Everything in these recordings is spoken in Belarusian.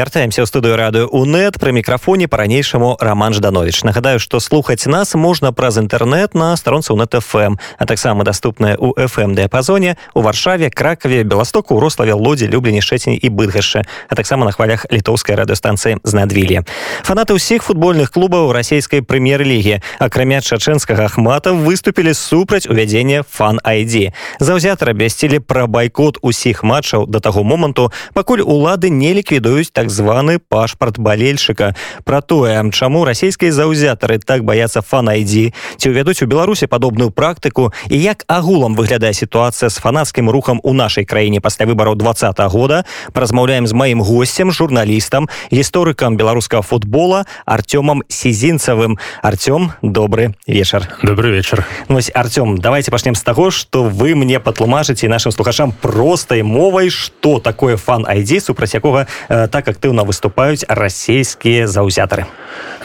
вяртаемся ў студыю радыё унет пры мікрафоне па-ранейшаму роман жданович нагадаю што слухаць нас можна праз інтэрнэт на старонцы унет фм а таксама даступная у фм дыяпазоне у варшаве кракаве беластоку рославе лодзе люблені шэцень і быдгашы а таксама на хвалях літоўскай радыёстанцыі знадвілі фанаты ўсіх футбольных клубаў расійскай прэм'ер-лігі акрамя чачэнскага ахмата выступілі супраць увядзення фан айдзі заўзятары абвясцілі пра байкот усіх матчаў да таго моманту пакуль улады не ліквідуюць так званы пашпарт балельшчыка про тое чаму расійскія заўзятары так баяцца фанайдзі. Ці ўвядуць у беларусе падобную практыку і як агулам выглядае сітуацыя з фанацкім рухам у нашай краіне пасля выбараў два года празмаўляем з маім гостцем журналістам гісторыкам беларускага футбола артёмам сізінцавым. Артём добрый вечар. Добрый вечар Вось Артём давайте пачнем з таго что вы мне патлумачыце нашим слухачам простай мовай что такое фан айдзі супраць якога э, так актыўна выступаюць расійскія заўзятары.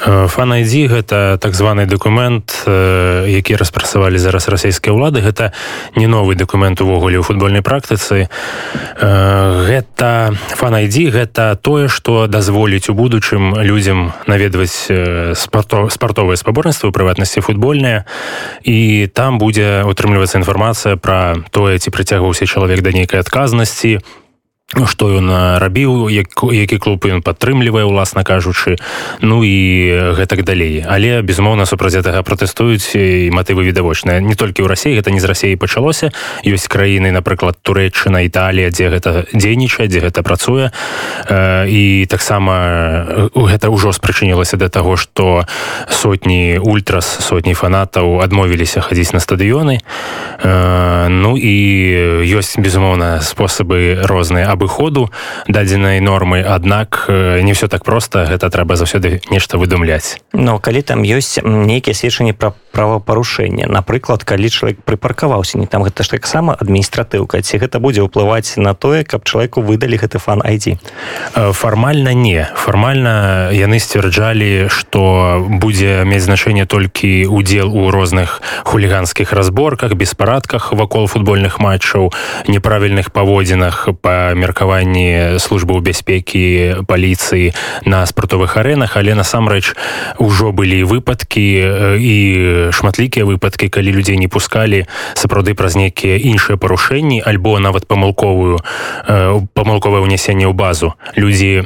Э, фан айдзі гэта так званы документ э, які распрацавалі зараз расійскія ўлады. Гэта не новы документ увогуле ў футбольнай практыцы. Гэта фан айдзі гэта тое што дазволіць у будучым людзям наведваць спарто спартовыя спаборніцтва прыватнасці футбольныя і там будзе утрымлівацца інфармацыя пра тое ці прыцягваўся чалавек да нейкай адказнасці што ён рабіў як, які клуб ён падтрымлівае уласна кажучы ну і гэтак далей. Але безумоўна супраць гэтага пратэстуюць і матывы відавочныя. Не толькі ў рассіі гэта не з рассіі пачалося. Ёсць краіны напрыклад турэччына італія дзе гэта дзейнічае дзе гэта працуе. І таксама гэта ўжо спрычынілася да таго што сотні ультрас сотні фанатаў адмовіліся хадзіць на стадыёны. Ну і ёсць безумоўна спосабы розныя абыходу дадзенай нормы аднак не все так просто гэта трэба заўсёды нешта выдумляць. Но калі там ёсць нейкія сведчанні пра правапарушэнне напрыклад калі чалавек прыпаркаваўся не там гэта ж таксама адміністратыўка ці гэта будзе ўплываць на тое каб чалавеку выдалі гэты фан айдзі? Фармальна не. Фармальна яны сцвярджалі што будзе мець значэнне толькі удзел у розных хуліганскіх разборках беспарадках вакол футбольных матчаў неправільных паводзінах па меркаванні службы ў бяспекі паліцыі на спартовых арэнах але насамрэч ужо былі выпадкі і шматлікія выпадкі калі людзей не пускалі сапраўды праз нейкія іншыя парушэнні альбо нават памылковую памылковае ўнясенне ў базу. Людзі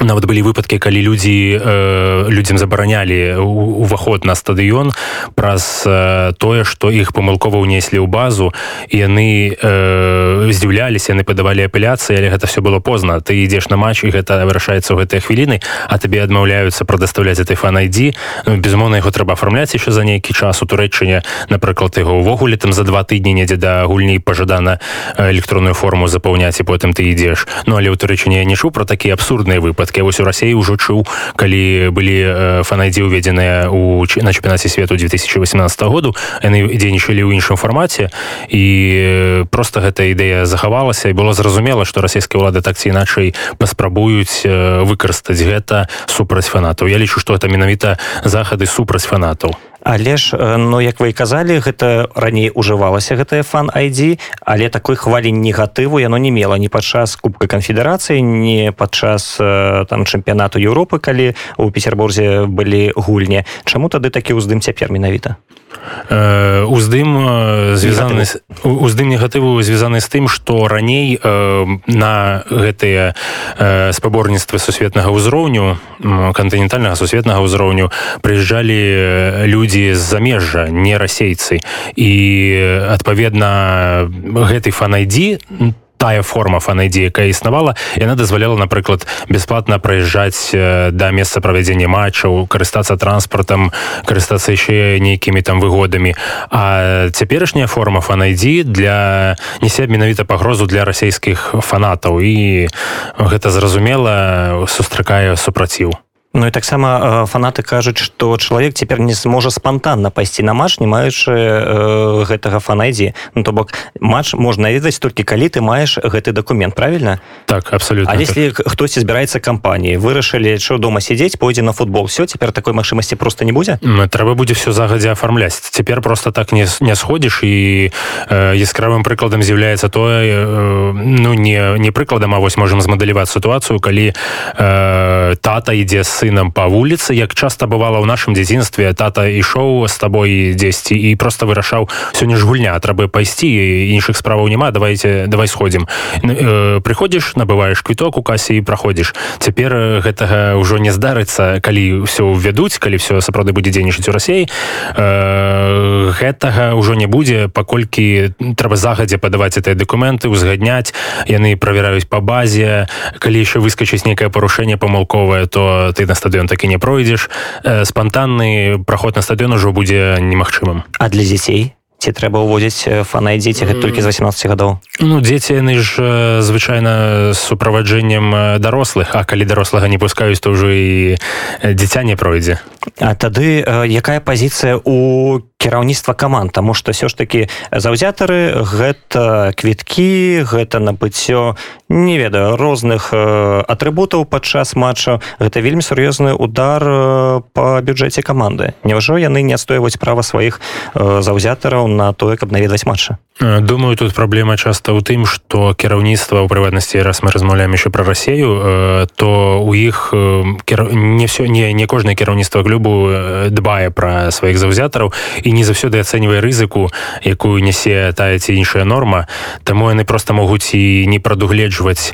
нават былі выпадкі калі людзі э, людзям забаранялі уваход на стадыён праз э, тое што іх памылкова ўнеслі ў базу. І яны э, здзіўляліся яны падавалі апеляцыі але гэта все было позна. Ты ідзеш на матч і гэта вырашаецца ў гэтыя хвіліны а табе адмаўляюцца прадаставляць этой фанайдзі ну, безумоўна яго трэба афармляць еще за нейкі час у турэччыне напрыклад яго ўвогуле там за два тыдні недзе да гульні пажадана электронную форму запаўняць і потым ты ідзеш. Ну але ў турэчыне я не чуў про такія абсурдныя выпадкі выпадкі вось у рассіі ўжо чуў калі былі фанайдзі ўведзеныя у на чэмпіонаце свету 2018 году. Яны дзейнічалі ў іншым фармаце. І просто гэта ідэя захавалася і было зразумела што расійскія ўлады так ці іначай паспрабуюць выкарыстаць гэта супраць фанатаў. Я лічу што это менавіта захады супраць фанатаў але ж ну як вы казалі гэта раней ужывалася гэтая фан айдзі але такой хвалі негатыву яно не мела ні падчас кубка канфедэрацыі не падчас там чэмпіянату Еўропы калі у петербурзе былі гульні. Чаму тады такі ўздым цяпер менавіта? Уздым звязаны уздым негатыву звязаны з тым што раней на гэтыя спаборніцтвы сусветнага ўзроўню кантынентальнага сусветнага ўзроўню прыязджалі людзі з замежжа не расейцы. І адпаведна гэты фанайдзі то тая форма фанайдзі якая існавала яна дазваляла напрыклад бясплатна праязджаць да месца правядзення матчаў карыстацца транспартам карыстацца яшчэ нейкімі там выгодамі. А цяперашняя форма фанайдзі для несе менавіта пагрозу для расійскіх фанатаў. І гэта зразумела сустракае супраціў Ну і таксама фанаты кажуць што чалавек цяпер не зможа спантанна пайсці на матч не маючы э, гэтага фанайдзі ну то бок матч можна ведаць толькі калі ты маеш гэты дакумент правильно так абсолютно А если так. хтосьці збіраецца кампаніі вырашылі що дома сядзець пойдзе на футбол все цяпер такой магчымасці просто не будзе? Трэба будзе все загадзя афармляць. Цяпер просто так не не сходзіш і э, яскравым прыкладам з'яўляецца тое э, ну не не прыкладам А вось можем змадаліваць сітуацыю калі э, тата ідзе с сынам по вуліцы як часто бывала ў нашым дзяцінстве тата ішоў з табой дзесьці і просто вырашаў сёння ж гульня трэба пайсці іншых справаў няма давайте давай сходзім э, прыходзіш набываеш квіток у касе і праходзіш. Цяпер гэтага ўжо не здарыцца калі ўсё ўвядуць калі все сапраўды будзе дзейнічаць у рассеі э, гэтага ўжо не будзе паколькі трэба загадзя падаваць этой дакументы узгадняць яны правяраюць по базе. Калі еще выскочыць некае парушэнне памылковае то ты на стадыён так і не пройдзеш э, спантанны праход на стадыён ужо будзе немагчымым а для дзяцей ці трэба ўводзіць фанай дзеці гэта толькі з 18 гадоў ну дзеці яны ж звычайна з суправаджэннем дарослых а калі дарослага не пускаюць то ўжо і дзіця не пройдзе а тады якая пазіцыя у кіраўніцтва каманд тому что все ж таки заўзятары гэта квіткі гэта набыццё не ведаю розных атрыбутаў падчас матча. Гэта вельмі сур'ёзны удар по бюджэце каманды. Няўжо яны не адстойваюць права сваіх заўзятараў на тое каб наведаць матча думаю тут праблема часта ў тым что кіраўніцтва ў прыватнасці раз мы размаўляем еще про рассею то у іх не все не не кожнае кіраўніцтва клубу дбае про сваіх заўзятараў. І не заўсёды ацэньвае рызыку якую нясе тая ці іншая норма. Таму яны просто могуць і не прадугледжваць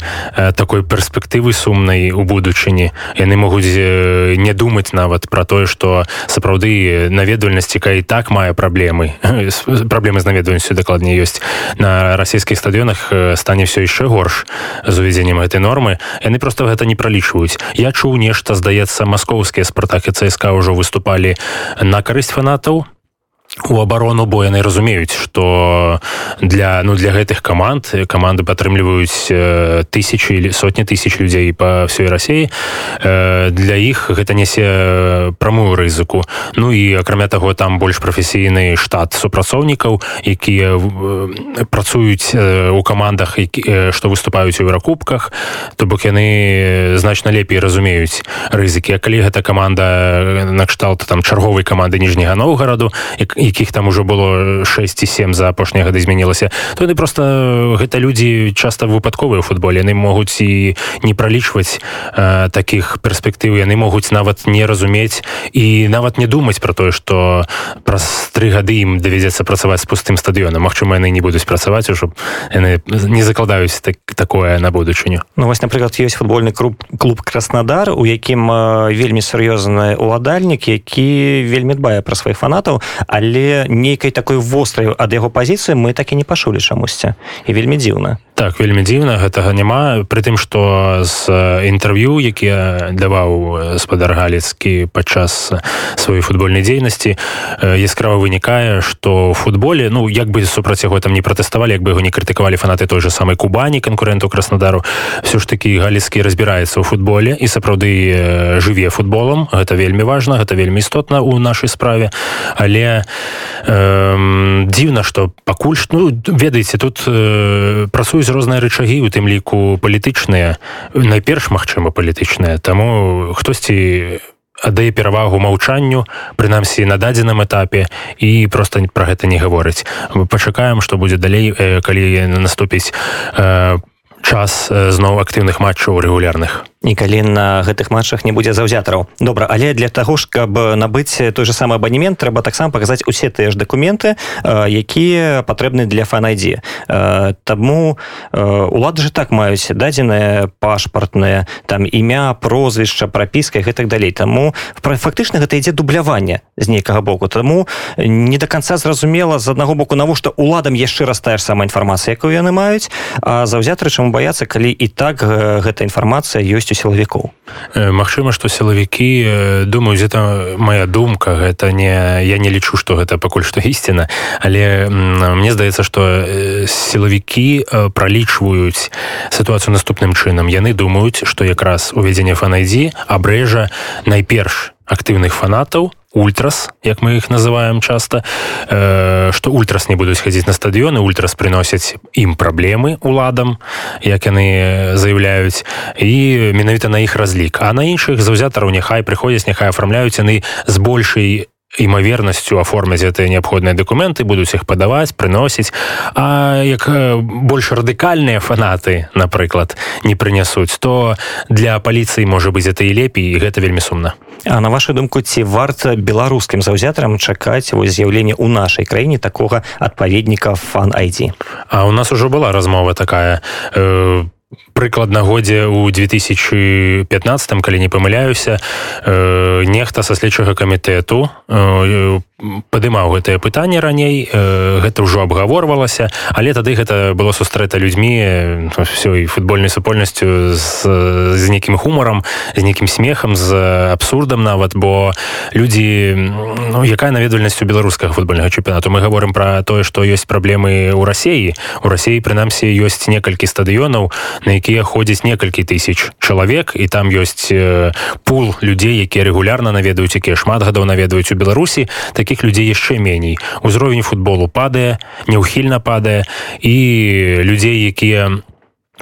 такой перспектывы сумнай у будучыні. Яны могуць не думаць нават про тое что сапраўды наведвальнасць якая і так мае праблемы праблемы з наведвальнасцю дакладней ёсць на расійскіх стадыёнах стане все яшчэ горш з увядзеннем гэтай нормы. Яны просто гэта не пралічваюць. Я чуў нешта здаецца маскоўскія спартакі цСК ўжо выступалі на карысць фанатаў у абарону бо яны разумеюць что для ну для гэтых каманд каманды падтрымліваюць тысячи или сотні тысяч людзей по всей рассіі для іх гэта нясе прамую рызыку. Ну і акрамя таго там больш прафесійны штат супрацоўнікаў якія працуюць у камандах які што выступаюць у еўракубках то бок яны значна лепей разумеюць рызыкі. А калі гэта каманда накшталт там чарговай каманды ніжняга новгараду і якіх там ужо было 6 і 7 за апошнія гады змянілася то яны просто гэта людзі часта выпадковыя ў футболе. Яны могуць і не пралічваць э, таких перспектыў. Яны могуць нават не разумець і нават не думаць про тое что праз тры гады ім давядзецца працаваць з пустым стадыёнам. Мачыма яны не будуць працаваць ужо яны не закладаюць так, такое на будучыню. Ну вось напрыклад ёсць футбольны клуб клуб краснодар у якім вельмі сур'ёзны уладальнік які вельмі дбае пра сваіх фанатаў але але нейкай такой вострай ад яго пазіцыі мы так і не пашулі чамусьці. І вельмі дзіўна так вельмі дзіўна гэтага няма. При тым что з інтэрв'ю які даваў спадар галецкі падчас сваёй футбольнай дзейнасці яскрава вынікае что футболе ну як бы супраць яго там не пратэставалі як бы яго не крытыкавалі фанаты той же самой кубані конкуренту краснодару все ж таки галецкі разбіраецца ў футболе і сапраўды жыве футболам. Гэта вельмі важна гэта вельмі істотна у нашай справе. Але э, дзіўна что пакуль ну ведаеце тут э, працуюць розныя рычагі у тым ліку палітычныя найперш магчыма палітычныя. Таму хтосьці аддае перавагу маўчанню прынамсі на дадзеным этапе і просто про гэта не гаворыць. Пачакаем что будзе далей э, калі наступіць по э, час зноў актыўных матчаў рэгулярных і калі на гэтых матчах не будзе заўзятараў. Добра але для таго ж каб набыць той же самы абанемент трэба таксама паказаць усе тыя ж дакументы якія патрэбны для фанайдзе таму улады же так маюць дадзеныя пашпартныя там імя прозвішча прапіска гэтак далей. Таму фактычна гэта ідзе дубляванне з нейкага боку. Таму не до конца зразумела з аднаго боку навошта уладам яшчэ ж самая інфармацыя якую яны маюць а заўзятары чаму баяцца калі і так гэта інфармацыя ёсць у сілавікоў. Магчыма што сілавікі думаюць это моя думка гэта не я не лічу што гэта пакуль што ісціна але мне здаецца што сілавікі пралічваюць сітуацыю наступным чынам. Яны думаюць што якраз уведзенне фанайдзі абрэжа найперш актыўных фанатаў ультрас як мы их называем часто э, что ультрас не будуць хадзіць на стадыёны ультрас приносяць ім праблемы уладам як яны заявляюць і менавіта на іх разлік а на іншых заўзятараў няхай прыходзяць няхай афармляюць яны з большай імавернасцю аформіць гэтыя неабходныя дакументы будуць іх падаваць прыносіць. А як больш радыкальныя фанаты напрыклад не прынясуць то для паліцыі можа быць это і лепей і гэта вельмі сумна. А на вашу думку ці варта беларускім заўзятарам чакаць вось з'яўленне ў нашай краіне такога адпаведніка фан айдзі А у нас ужо была размова такая э, прыкладна годзе ў 2015 калі не памыляюся. Э, нехта са следчага камітэту э, падымаў гэтае пытанне раней э, гэта ўжо абгаворвалася але тады гэта было сустрэта людзьмі все і футбольнай супольнасцю з, з нейкім хумарам з нейкім смехам з абсурдам нават бо людзі ну, якая наведвальнасць у беларускага футбольнага чэмпіонату мы гаворым пра тое што ёсць праблемы ў рассіі у рассіі прынамсі ёсць некалькі стадыёнаў на якія ходзяць некалькі тысяч чалавек і там ёсць пул людзей якія рэгулярна наведаюць якія шмат гадоў наведваюць у беларусі. Так таких людзей яшчэ меней. Узровень футболу падае няўхільна падае і людзей якія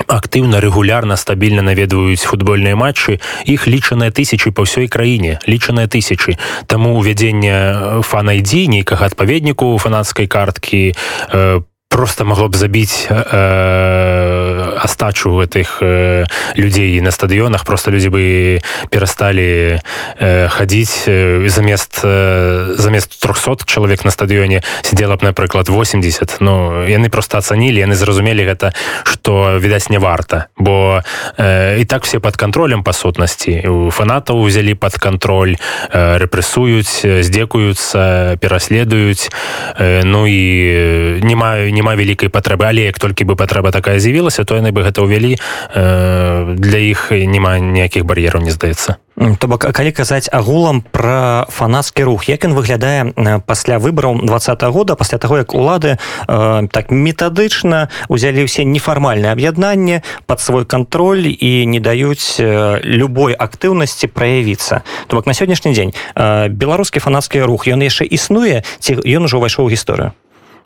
актыўна рэгулярна стабільна наведваюць футбольныя матчы іх лічаныя тысячи па ўсёй краіне лічаныя тысячи таму увядзенне фанайдзі нейкага адпаведніку фанацкай карткі по просто могло б забіць э, астачу гэтых э, людзей на стадыёнах просто людзі бы перасталі э, хадзіць э, замест э, замест 300 чалавек на стадыёне сидела б напрыклад 80 Ну яны просто ацанілі яны зразумелі гэта что відаць не варта бо э, і так все под контролем па сутнасці у фанатаў узялі под контроль э, рэпрэсуюць здзекуюцца пераследуюць э, ну і не маю не няма вялікай патрэбы але як толькі бы патрэба такая з'явілася то яны бы гэта ўвялі э, для іх няма ніякіх бар'ераў не здаецца. То бок калі казаць агулам пра фанацкі рух як ён выглядае пасля выбараў два года пасля таго як улады э, так метадычна узялі ўсе нефармальнае аб'яднанне под свой кантроль і не даюць э, любой актыўнасці праявіцца. То бок на сённяшні дзень э, беларускі фанацкі рух ён яшчэ існуе ці ён ужо ўвайшоў гісторыю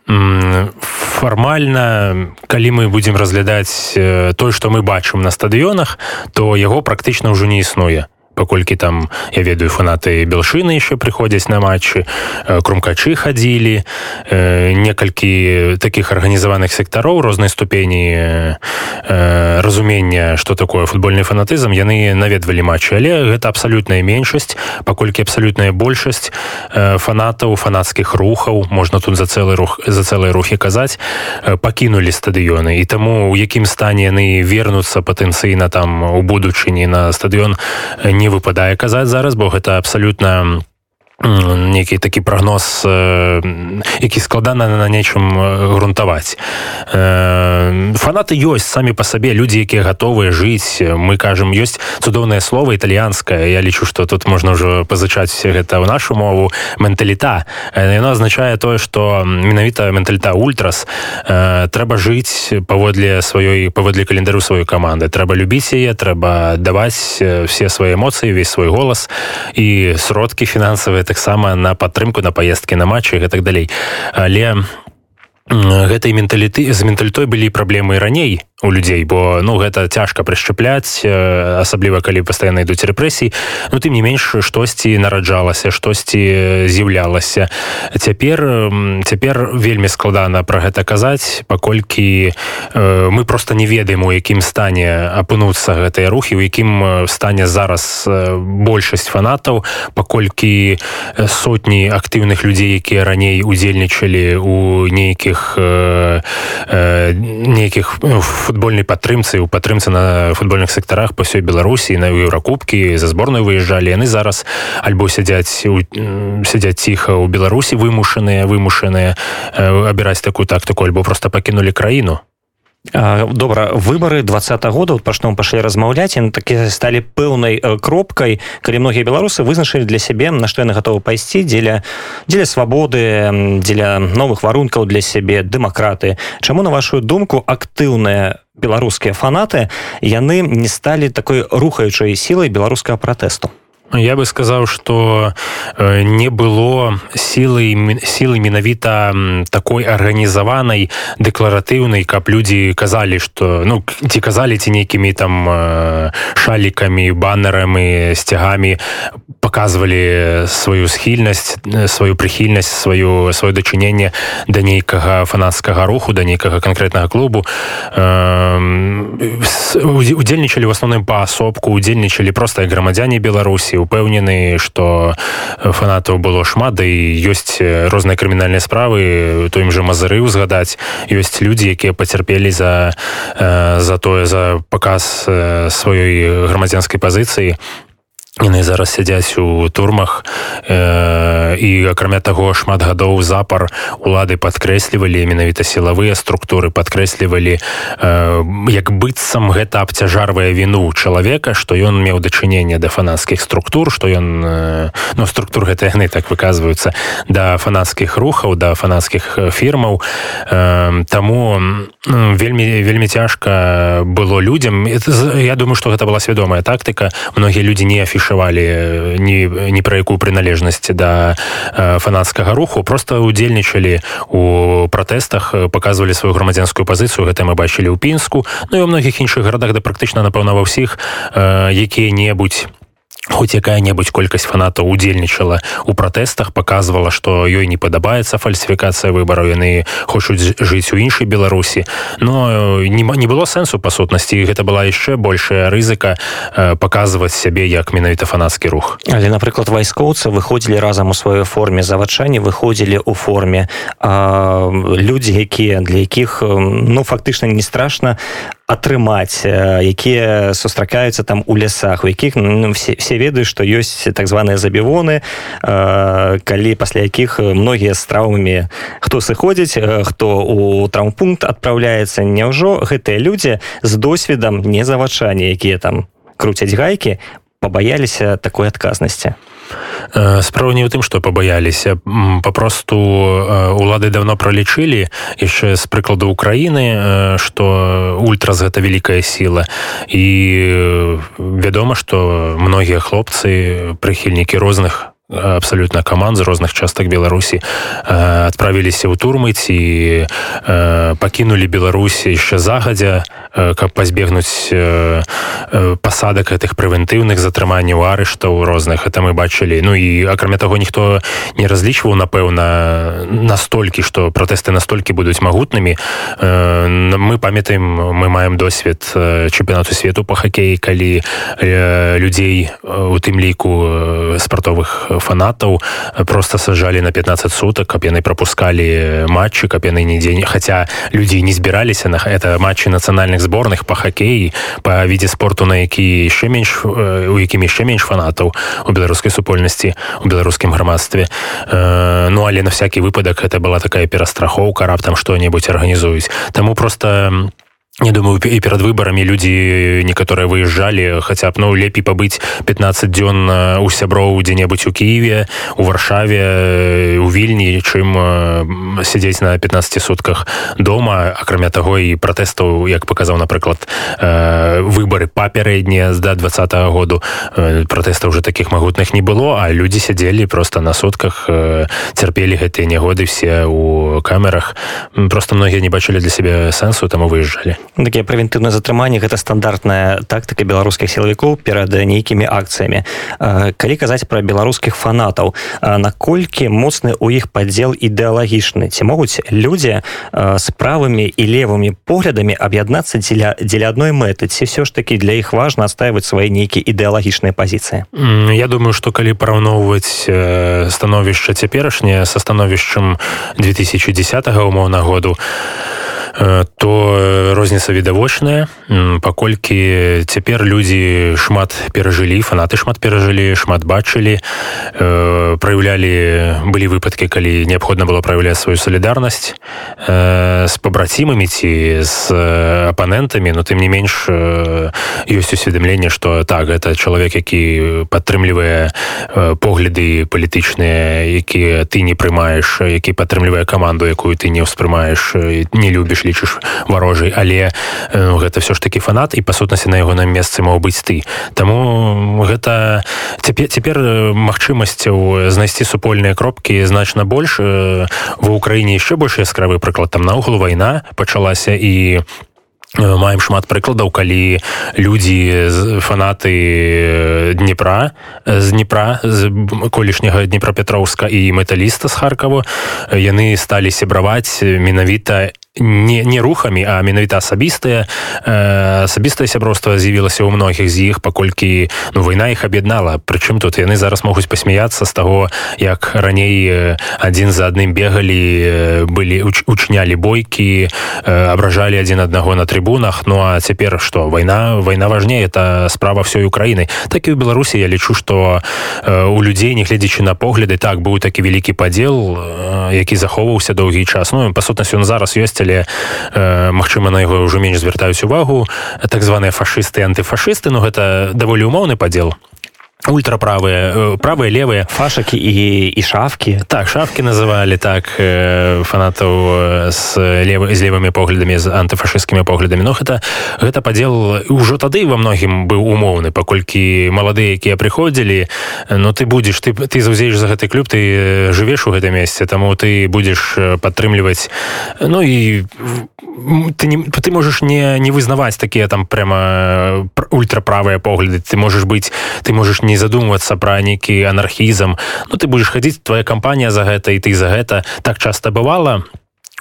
фармальна калі мы будзем разглядаць тое што мы бачым на стадыёнах то яго практычна ўжо не існуе паколькі там я ведаю фанаты белшыны еще прыходзяць на матчы э, крумкачы хадзілі э, некалькі таких арганізаваных сектароў рознай ступені э, разумення что такое футбольны фанатызм. Яны наведвалі матчы але гэта абсалютная меншасць паколькі абсалютная большасць фанатаў фанацкіх рухаў можна тут за цэлы рух за цэлыя рухі казаць пакінулі стадыёны. І таму у якім стане яны вернуцца патэнцыйна там у будучыні на стадыён не не выпадае казаць зараз бо гэта абсалютна нейкі такі прагноз які складана на нечым грунтаваць фанаты ёсць самі па сабе людзі якія гатовыя жыць. Мы кажам ёсць цудоўнае слово італьянскае. Я лічу што тут можна ўжо пазычаць гэта ў нашу мову. Менталіта. Яно азначае тое што менавіта менталіта ультрас трэба жыць паводле сваёй паводле календару сваёй каманды. Трэба любіць яе трэба даваць все свае эмоцыі весь свой голас і сродкі фінансавыя таксама на падтрымку на паездкі на матчы і гэтак далей. Але гэтай менталіты з ментальтой былі праблемы раней у людзей бо ну гэта цяжка прышчапляць асабліва калі пастаянна ідуць рэпрэсій ну тым не менш штосьці нараджалася штосьці з'яўлялася. Цяпер цяпер вельмі складана пра гэта казаць паколькі э, мы просто не ведаем у якім стане апынуцца гэтыя рухі у якім стане зараз большасць фанатаў паколькі сотні актыўных людзей якія раней удзельнічалі у нейкіх э, э, нейкіх ну, футбольнай падтрымцы у падтрымцы на футбольных сектарах па ўсёй беларусі на еўракубкі за зборную выязджалі яны зараз альбо сядзяць сядзяць ціха ў беларусі вымушаныя вымушаныя абіраць такую тактыку альбо просто пакінулі краіну добра выборы двадцатого года вот пачном пашлі размаўляць яны такі сталі пэўнай кропкай калі многія беларусы вызначылі для сябе на што яны гатовы пайсці дзеля дзеля свабоды дзеля новых варункаў для сябе дэмакраты. Чаму на вашу думку актыўная беларускія фанаты яны не сталі такой рухаючай сілай беларускага пратэсту Я бы сказаў, што э, не было сілы сілы менавіта такой арганізаванай дэкларатыўнай, каб людзі казалі, што ну ці казалі ці нейкімі там э, шалікамі, баннерамі, сцягамі показывалі сваю схільнасць, сваю прыхільнасць, сваю сваё дачыненне да нейкага фанацкага руху, да нейкага канкрэтнага клубу. удзельнічалі ў асноўным паасобку, удзельнічалі проста грамадзяне Беларусі упэўнены что фанатаў было шмат да і ёсць розныя крымінальныя справы то ім жа мазары узгадаць ёсць людзі якія пацярпелі за за тое за паказ сваёй грамадзянскай пазіцыі яны зараз сядзяць у турмах э, і акрамя таго шмат гадоў запар улады падкрэслівалі менавіта сілавыя структуры падкрэслівалі э, як быццам гэта абцяжарвае віну чалавека што ён меў дачыненне да фанацкіх структур што ён э, ну структур гэта яны так выказваюцца да фанацкіх рухаў да фанацкіх фірмаў. Э, таму ну, вельмі вельмі цяжка было людзям. Я думаю што гэта была свядомая тактыка. Многія людзі не афіш адчувалі э, ні, ні пра якую прыналежнасць да э, фанацкага руху просто удзельнічалі у пратэстах э, показывалі сваю грамадзянскую пазіцыю. Гэта мы бачылі ў пінску. Ну і ў многіх іншых гарадах да практычна напэўна ва ўсіх якія-небудзь хоць якая-небудзь колькасць фанатаў удзельнічала у пратэстах показывала что ёй не падабаецца фальсіфікацыя выбараў яны хочуць жыць у іншай беларусі но не, не было сэнсу па сутнасці гэта была яшчэ большая рызыка э, показываць сябе як менавіта фанацкі рух. Але напрыклад вайскоўцы выходзілі разам у сваёй форме завачанні выходзілі у форме людзі якія для якіх ну фактычна не страшна атрымаць якія сустракаюцца там у лясах у якіх ну, все, все ведаюць што ёсць так званыя забівоны калі пасля якіх многія з траўмамі хто сыходзіць хто у траўмпункт адпраўляецца няўжо гэтыя людзі з досведам не завачання якія там круцяць гайкі пабаяліся такой адказнасці? Э, справа не ў тым што пабаяліся. Папросту э, улады давно пралічылі яшчэ з прыкладу Украіны што э, ультраз гэта вялікая сіла. І вядома што многія хлопцы прыхільнікі розных абсолютно команд з розных частак беларусі адправіліся ў турмы ці пакінулі беларусі яшчэ загадзя каб пазбегнуць пасадак гэтых прэвентыўных затрыманняў арыштаў розных это мы бачылі ну і акрамя таго ніхто не разлічваў напэўна настолькі што пратэсты настолькі будуць магутнымі. Мы памятаем мы маем досвед чэмпіянату свету по хакеі калі людзей у тым ліку спартовых фанатаў просто сажалі на 15 суток каб яны пропускалі матчы каб яны нідзе не хаця людзі не збіраліся на это матчы нацыянальных зборных по хакеі по відзе спорту на які яшчэ менш у якім яшчэ менш фанатаў у беларускай супольнасці у беларускім грамадстве. Ну але на всякий выпадак это была такая перастрахоўка раптам што-небудзь арганізуюць. Таму просто у Не думаю і перад выбарамі людзі некаторыя выязджалі хаця б ну лепей пабыць 15 дзён у сяброў дзе-небудзь у Киеве у варшаве у вільні чым сядзець на 15 сутках дома. Акрамя таго і пратэстаў як паказаў напрыклад выбары папярэднія з да два -го году пратэстаў уже таких магутных не было а людзі сядзелі просто на сутках цярпелі гэтыя нягоды все у камерах. Просто многія не бачылі для сябе сэнсу таму выязджалі такія прэвентыўныя затрыманні гэта стандартная тактыка беларускіх сілавікоў перад нейкімі акцыямі калі казаць пра беларускіх фанатаў наколькі моцны у іх падзел ідэалагічны? Ці могуць людзі з правымі і левымі поглядамі аб'яднацца дзеля дзеля адной мэты? Ці все ж таки для іх важна адстаивать свае нейкія ідэалагічныя пазіцыі? Я думаю что калі параўноўваць становішча цяперашняе са становішчам 2010 умоўна году то то розніца відавочная паколькі цяпер людзі шмат перажылі фанаты шмат перажылі шмат бачылі праяўлялі былі выпадкі калі неабходна было праяўляць сваю салідарнасць з пабрацімамі ці з апанентамі. Но тым не менш ёсць усведамленне што так гэта чалавек які падтрымлівае погляды палітычныя якія ты не прымаеш які падтрымлівае каманду якую ты не ўспрымаеш не любіш лічыш варожай але ну, гэта все ж таки фанат і па сутнасці на яго на месцы мог быць ты. Таму гэта цяпер цяпер магчымасцяў знайсці супольныя кропкі значна больш. Ва ўкраіне яшчэ больш яскравы прыклад. Там наогул вайна пачалася і маем шмат прыкладаў калі людзі фанаты днепра з днепра з колішняга днепрапетроўска і металіста з харкаву яны сталі сябраваць менавіта не не рухамі а менавіта асабістыя асабістае сяброўства з'явілася ў многіх з іх паколькі ну вайна іх аб'яднала. Прычым тут яны зараз могуць пасмяяцца з таго як раней адзін за адным бегалі былі учнялі бойкі абражалі адзін аднаго на трыбунах. Ну а цяпер што вайна вайна важней это справа ўсёй украіны. Так і ў беларусі я лічу што у людзей не гледзячы на погляды так быў такі вялікі падзел які захоўваўся доўгі час. Ну па сутнасці ён зараз ёсць але э, магчыма на яго ўжо менш звяртаюць увагу так званыя фашысты антыфашысты но гэта даволі умоўны падзел ультраправыя э, правыя левыя фашакі і і шафкі так шафкі называлі так э, фанатаў з левы з левымі поглядамі з антыфашысцкімі поглядамі но гэта гэта падзел ўжо тады во многім быў умоўны паколькі маладыя якія прыходзілі но ты будзеш ты ты заўзееш за гэты клуб ты жывеш у гэтым месцы таму ты будзеш падтрымліваць ну і ты не ты можаш не не вызнаваць такія там прямо ультраправыя погляды. Ты можаш быць ты можаш не не задумвацца пра нейкі анархізм. Ну ты будешь хадзіць твоя кампанія за гэта і ты за гэта. Так часто бывала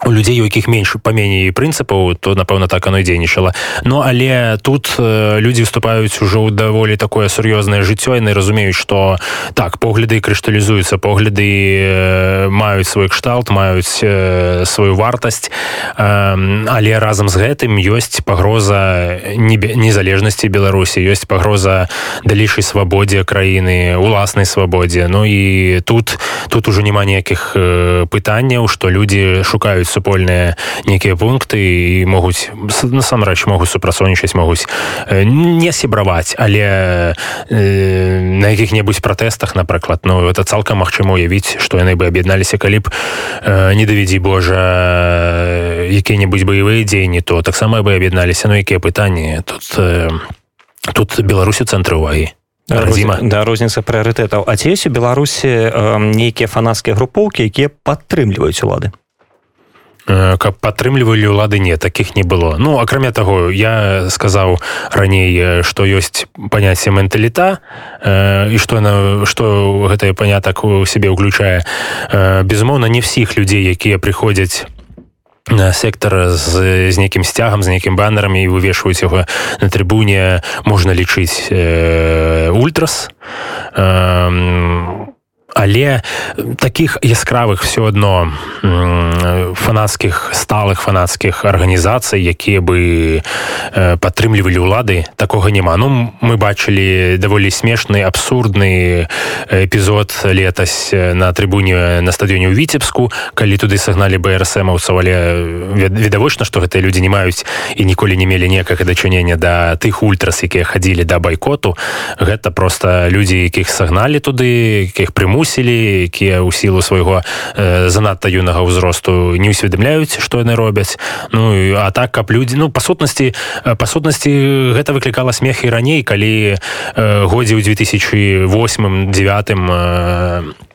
у людзей у якіх менш паменей прынцыпаў то напэўна так оно і дзейнічала. Ну але тут э, людзі вступаюць ужо ў даволі такое сур'ёзнае жыццё яны разумеюць што так погляды крышталізуюцца погляды э, маюць свой кшталт маюць э, сваю вартасць. Але разам з гэтым ёсць пагроза незалежнасці беларусі ёсць пагроза далейшай свабодзе краіны уласнай свабодзе. Ну і тут тут ужо няма ніякіх пытанняў што людзі шукаюць становяць супольныя нейкія пункты і могуць насамрэч могуць супрацоўнічаць могуць не сябраваць але э, на якіх-небудзь пратэстах напрыклад ну это цалкам магчыма уявіць што яны бы аб'ядналіся калі б э, не давядзі Божа якія-небудзь баявыя дзеянні то таксама бы аб'ядналіся. Ну якія пытанні? Тут э, тут беларусі цэнтры увагі Розіма. да розніца прыярытэтаў. А ці ёсць у беларусі э, нейкія фанацкія групоўкі якія падтрымліваюць улады каб падтрымлівалі ўлады не таких не было. Ну акрамя таго я сказаў раней што ёсць паняцце менталіта і што яна што гэтае панятак у сябе ўключае. Безумоўна не всіх людзей якія прыходзяць сектор з, з нейкім сцягам з нейкім баннерам і вывешваюць яго на трыбуне можна лічыць э, ультрас. Э, але таких яскравых все одно фанацкіх сталых фанацкіх арганізацый якія бы падтрымлівалі ўлады такога няма. Ну мы бачылі даволі смешны абсурдны эпізод летась на трыбуне на стадыёне ў віцебску калі туды сагналі брсмаўцаў але відавочна што гэтыя людзі не маюць і ніколі не мелі некага дачынення да тых ультрас якія хадзілі да байкоту. Гэта просто людзі якіх сагналі туды якіх прымусілі прымусілі якія ў сілу свайго э, занадта юнага ўзросту не ўсведамляюць што яны робяць. Ну а так каб людзі ну па сутнасці па сутнасці гэта выклікала смех і раней калі э, годзе ў 2008 девятым э,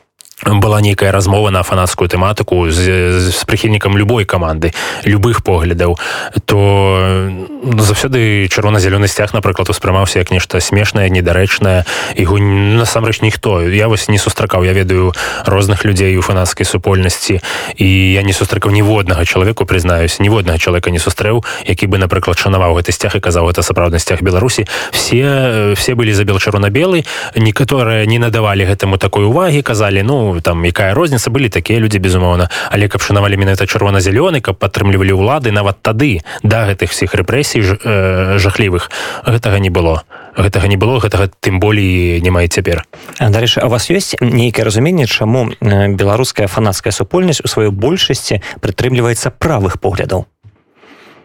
была нейкая размова на фанацкую тэматыку з, з прыхільнікам любой каманды любых поглядаў то ну, заўсёды чырвона-зялёны сцяг напрыклад успрымаўся як нешта смешнае недарэчнае яго насамрэч ніхто. Я вось не сустракаў. Я ведаю розных людзей у фанацкай супольнасці і я не сустракаў ніводнага чалавеку прызнаюсь ніводнага чалавека не сустрэў які бы напрыклад шанаваў гэты сцяг і казаў это сапраўдны сцяг беларусі все все былі за бел чырвона-белы некаторыя не надавалі гэтаму такой увагі казалі ну Ну там якая розніца былі такія людзі безумоўна але каб шанавалі менавіта чырвона-зялёны каб падтрымлівалі ўлады нават тады да гэтых всіх рэпрэсій э, жахлівых. Гэтага не было. Гэтага не было гэтага тым болей не мае цяпер дарэчы у вас ёсць нейкае разуменне чаму беларуская фанацкая супольнасць у сваёй большасці прытрымліваецца правых поглядаў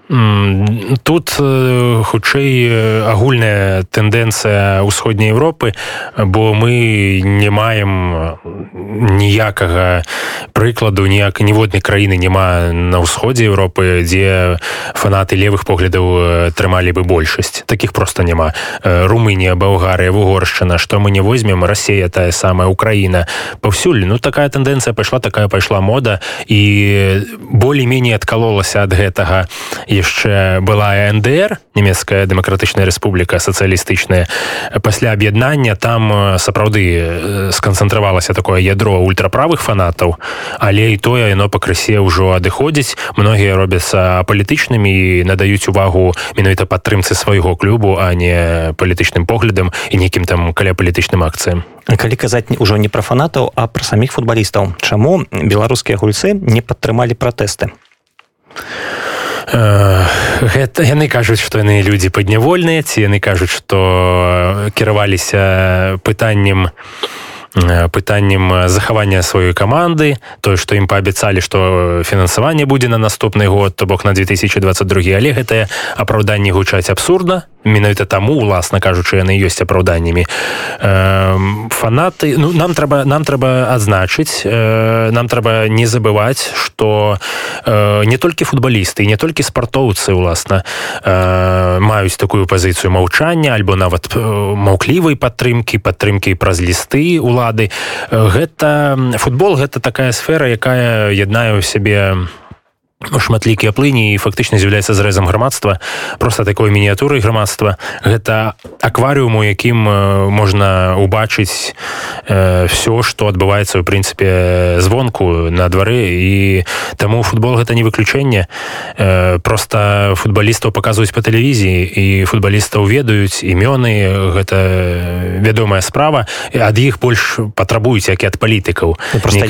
тут хутчэй агульная тэндэнцыя ўсходняй Европы бо мы не маем ніякага прыкладу ніяк ніводнай краіны няма на ўсходзе Европы дзе фанаты левых поглядаў трымалі бы большасць. Таких просто няма. Румынія Балгарыя вугоршчына што мы не возьмем Расія тая самая Украіна. Паўсюль ну такая тэндэнцыя пайшла такая пайшла мода і болей-меней адкалолася ад гэтага. і яшчэ была ндр нямецкая дэмакратычная рэспубліка сацыялістычная. Пасля аб'яднання там сапраўды сканцэнтравалася такое ядро ультраправых фанатаў але і тое яно пакрысе ўжо адыходзіць. Многія робяцца палітычнымі і надаюць увагу менавіта падтрымцы свайго клубу а не палітычным поглядам і нейкім там каля палітычным акцыям. Калі казаць ўжо не пра фанатаў а пра саміх футбалістаў. Чаму беларускія гульцы не падтрымалі пратэсты гэта яны кажуць што яны людзі паднявольныя ці яны кажуць што кіраваліся пытаннем пытаннем захавання сваёй каманды тое што ім паабяцалі што фінансаванне будзе на наступны год то бок на 2022 але гэтае апраўданне гучаць абсурдна менавіта таму уласна кажучы яны ёсць апраўданнямі. Э, фанаты ну нам трэба нам трэба адзначыць э, нам трэба не забываць что э, не толькі футбалісты не толькі спартоўцы уласна э, маюць такую пазіцыю маўчання альбо нават э, маўклівай падтрымкі падтрымкі праз лісты улады. Гэта футбол гэта такая сфера якая яднае ў сябе у шматлікія плыні і фактычна з'яўляецца зрэзам грамадства просто такой мініятурай грамадства. Гэта акварыум у якім можна убачыць э, все что адбываецца ў прынцыпе звонку на двары. І таму футбол гэта не выключэнне. Э, просто футбалістаў паказваюць по тэлевізіі і футбалістаў ведаюць імёны гэта вядомая справа. Ад іх больш патрабуюць як і ад палітыкаў ну, просто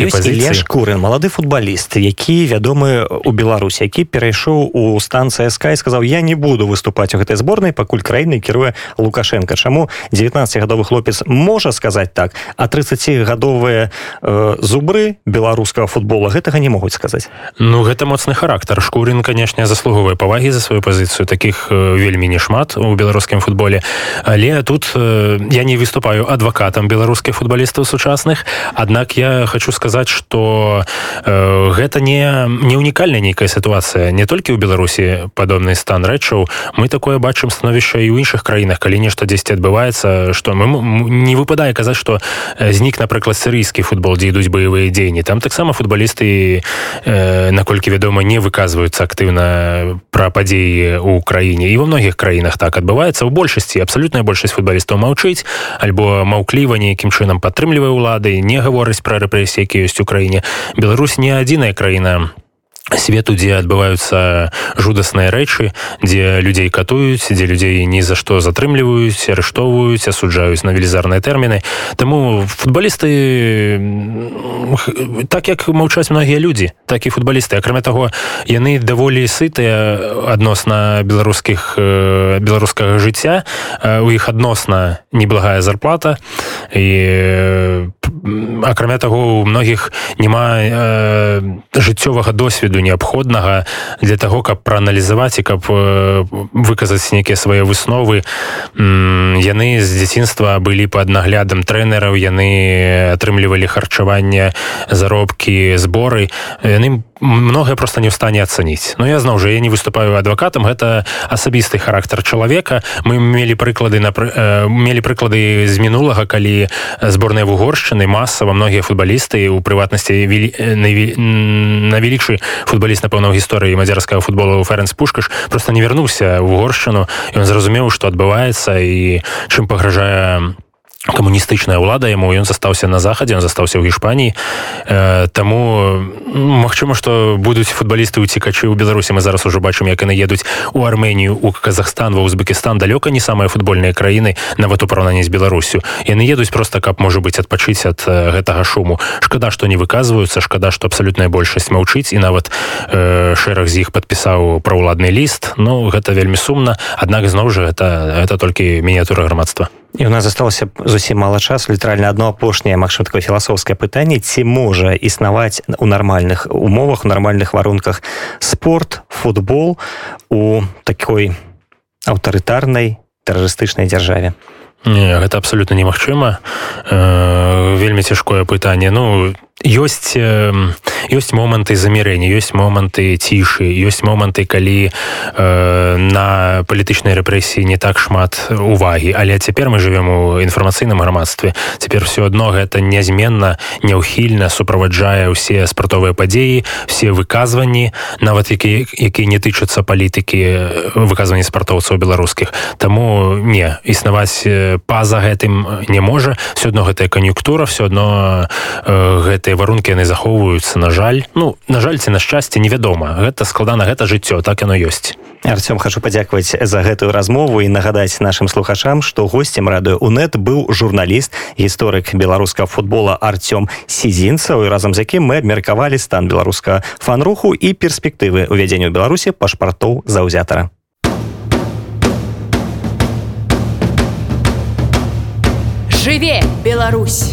шкуры малады футбаліст які вядомы у Беларусь які перайшоў у станцыя скай сказаў я не буду выступаць у гэтай зборнай пакуль краіны кіруе лукашенко чаму 19гадовы хлопец можа сказаць так а 30гадовыя э, зубры беларускага футбола гэтага не могуць сказаць? Ну гэта моцны характар. Шкурин канешне заслугвае павагі за сваю пазіцыю. Таких э, вельмі не шмат у беларускім футболе. Але тут э, я не выступаю адвакатам беларускіх футбалістаў сучасных. Аднак я хочу сказаць что э, гэта не не унікальна нейкая сітуацыя не толькі ў беларусі падобны стан рэчаў мы такое бачым становішча і ў іншых краінах. Калі нешта дзесьці адбываецца што мы не выпадае казаць што знік напрыклад сірыйскі футбол дзе ідуць баявыя дзеянні. Там таксама футбалісты э, наколькі вядома не выказваюцца актыўна пра падзеі ў краіне. І во многіх краінах так адбываецца. Ў большасці абсалютная большасць футбалістаў маўчыць альбо маўкліва нейкім чынам падтрымлівае ўлады не гаворыць пра рэпрэсіі які ёсць у краіне. Беларусь не адзіная краіна свету дзе адбываюцца жудасныя рэчы дзе людзей катуюць дзе людзей ні за што затрымліваюць арыштоўваюць асуджаюць на велізарныя тэрміны Таму футбалісты так як маўчаць многія людзі так і футбалісты акрамя таго яны даволі сытыя адносна беларускіх беларускага жыцця. У іх адносна неблагая зарплата. І акрамя таго у многіх няма жыццёвага досведу неабходнага для таго каб прааналізаваць і каб э, выказаць нейкія свае высновы. Яны з дзяцінства былі под наглядам трэнераў яны атрымлівалі харчаванне заробкі зборы. Яны многае просто не ў стане ацаніць но я зноў жа я не выступаю адвакатам гэта асабісты характар чалавека мы мелі прыклады на э, мелі прыклады з мінулага калі зборная вугоршчыны масава многія футбалісты у прыватнасці навялікшы футбаліст напэўна гісторыі мадзярскага футбола ференс пушкаш просто не вярнуўся ў горшчыну ён зразумеў што адбываецца і чым пагражае камуністычная ўлада яму ён застаўся на захадзе он застаўся ў гішпаніі э, таму Мачыма што будуць футбалісты уцікачы ў беларусі мы зараз ужо бачым як яны едуць у арменію у казахстан ва узбекістан далёка не самыя футбольныя краіны нават у параўнанні з беларусю. Яны едуць просто каб можа быць адпачыць ад гэтага шуму. Шкада што не выказваюцца шкада што абсалютная большасць маўчыць і нават э, шэраг з іх падпісаў праўладны ліст. Ну гэта вельмі сумна аднак зноў жа это это толькі мініатура грамадства і у нас засталося зусім мала часу літаральна одно апошняе магчым такое філасофскае пытанне ці можа існаваць у нармальных умовах нармальных варунках спорт футбол у такой аўтарытарнай тэрарыстычнай дзяржаве Не, гэта абсолютно немагчыма э, вельмі цяжкое пытанне ну ёсць ёсць моманты замірэння ёсць моманты цішы ёсць моманты калі э, на палітычнай рэпрэсіі не так шмат увагі. Але цяпер мы живвем у інфармацыйным грамадстве. Цяпер все адно гэта нязменна няўхільна суправаджае ўсе спартовыя падзеі все выказванні нават які які не тычацца палітыкі выказванні спартоўцаў беларускіх. Таму не існаваць па-за гэтым не можа. Все адно гэтая кан'юктура все адно э, гэта гэтыя варункі яны захоўваюцца на жаль. Ну на жаль ці на шчасце невядома. Гэта складана гэта жыццё так яно ёсць. Артём хочу падзякаваць за гэтую размову і нагадаць нашим слухачам што гостцем радыё унет быў журналіст гісторык беларускага футбола Артём сізінцаў і разам з якім мы абмеркавалі стан беларускага фан-руху і перспектывы ўвядзення ў беларусі пашпартоў заўзятара. Жыве Беларусь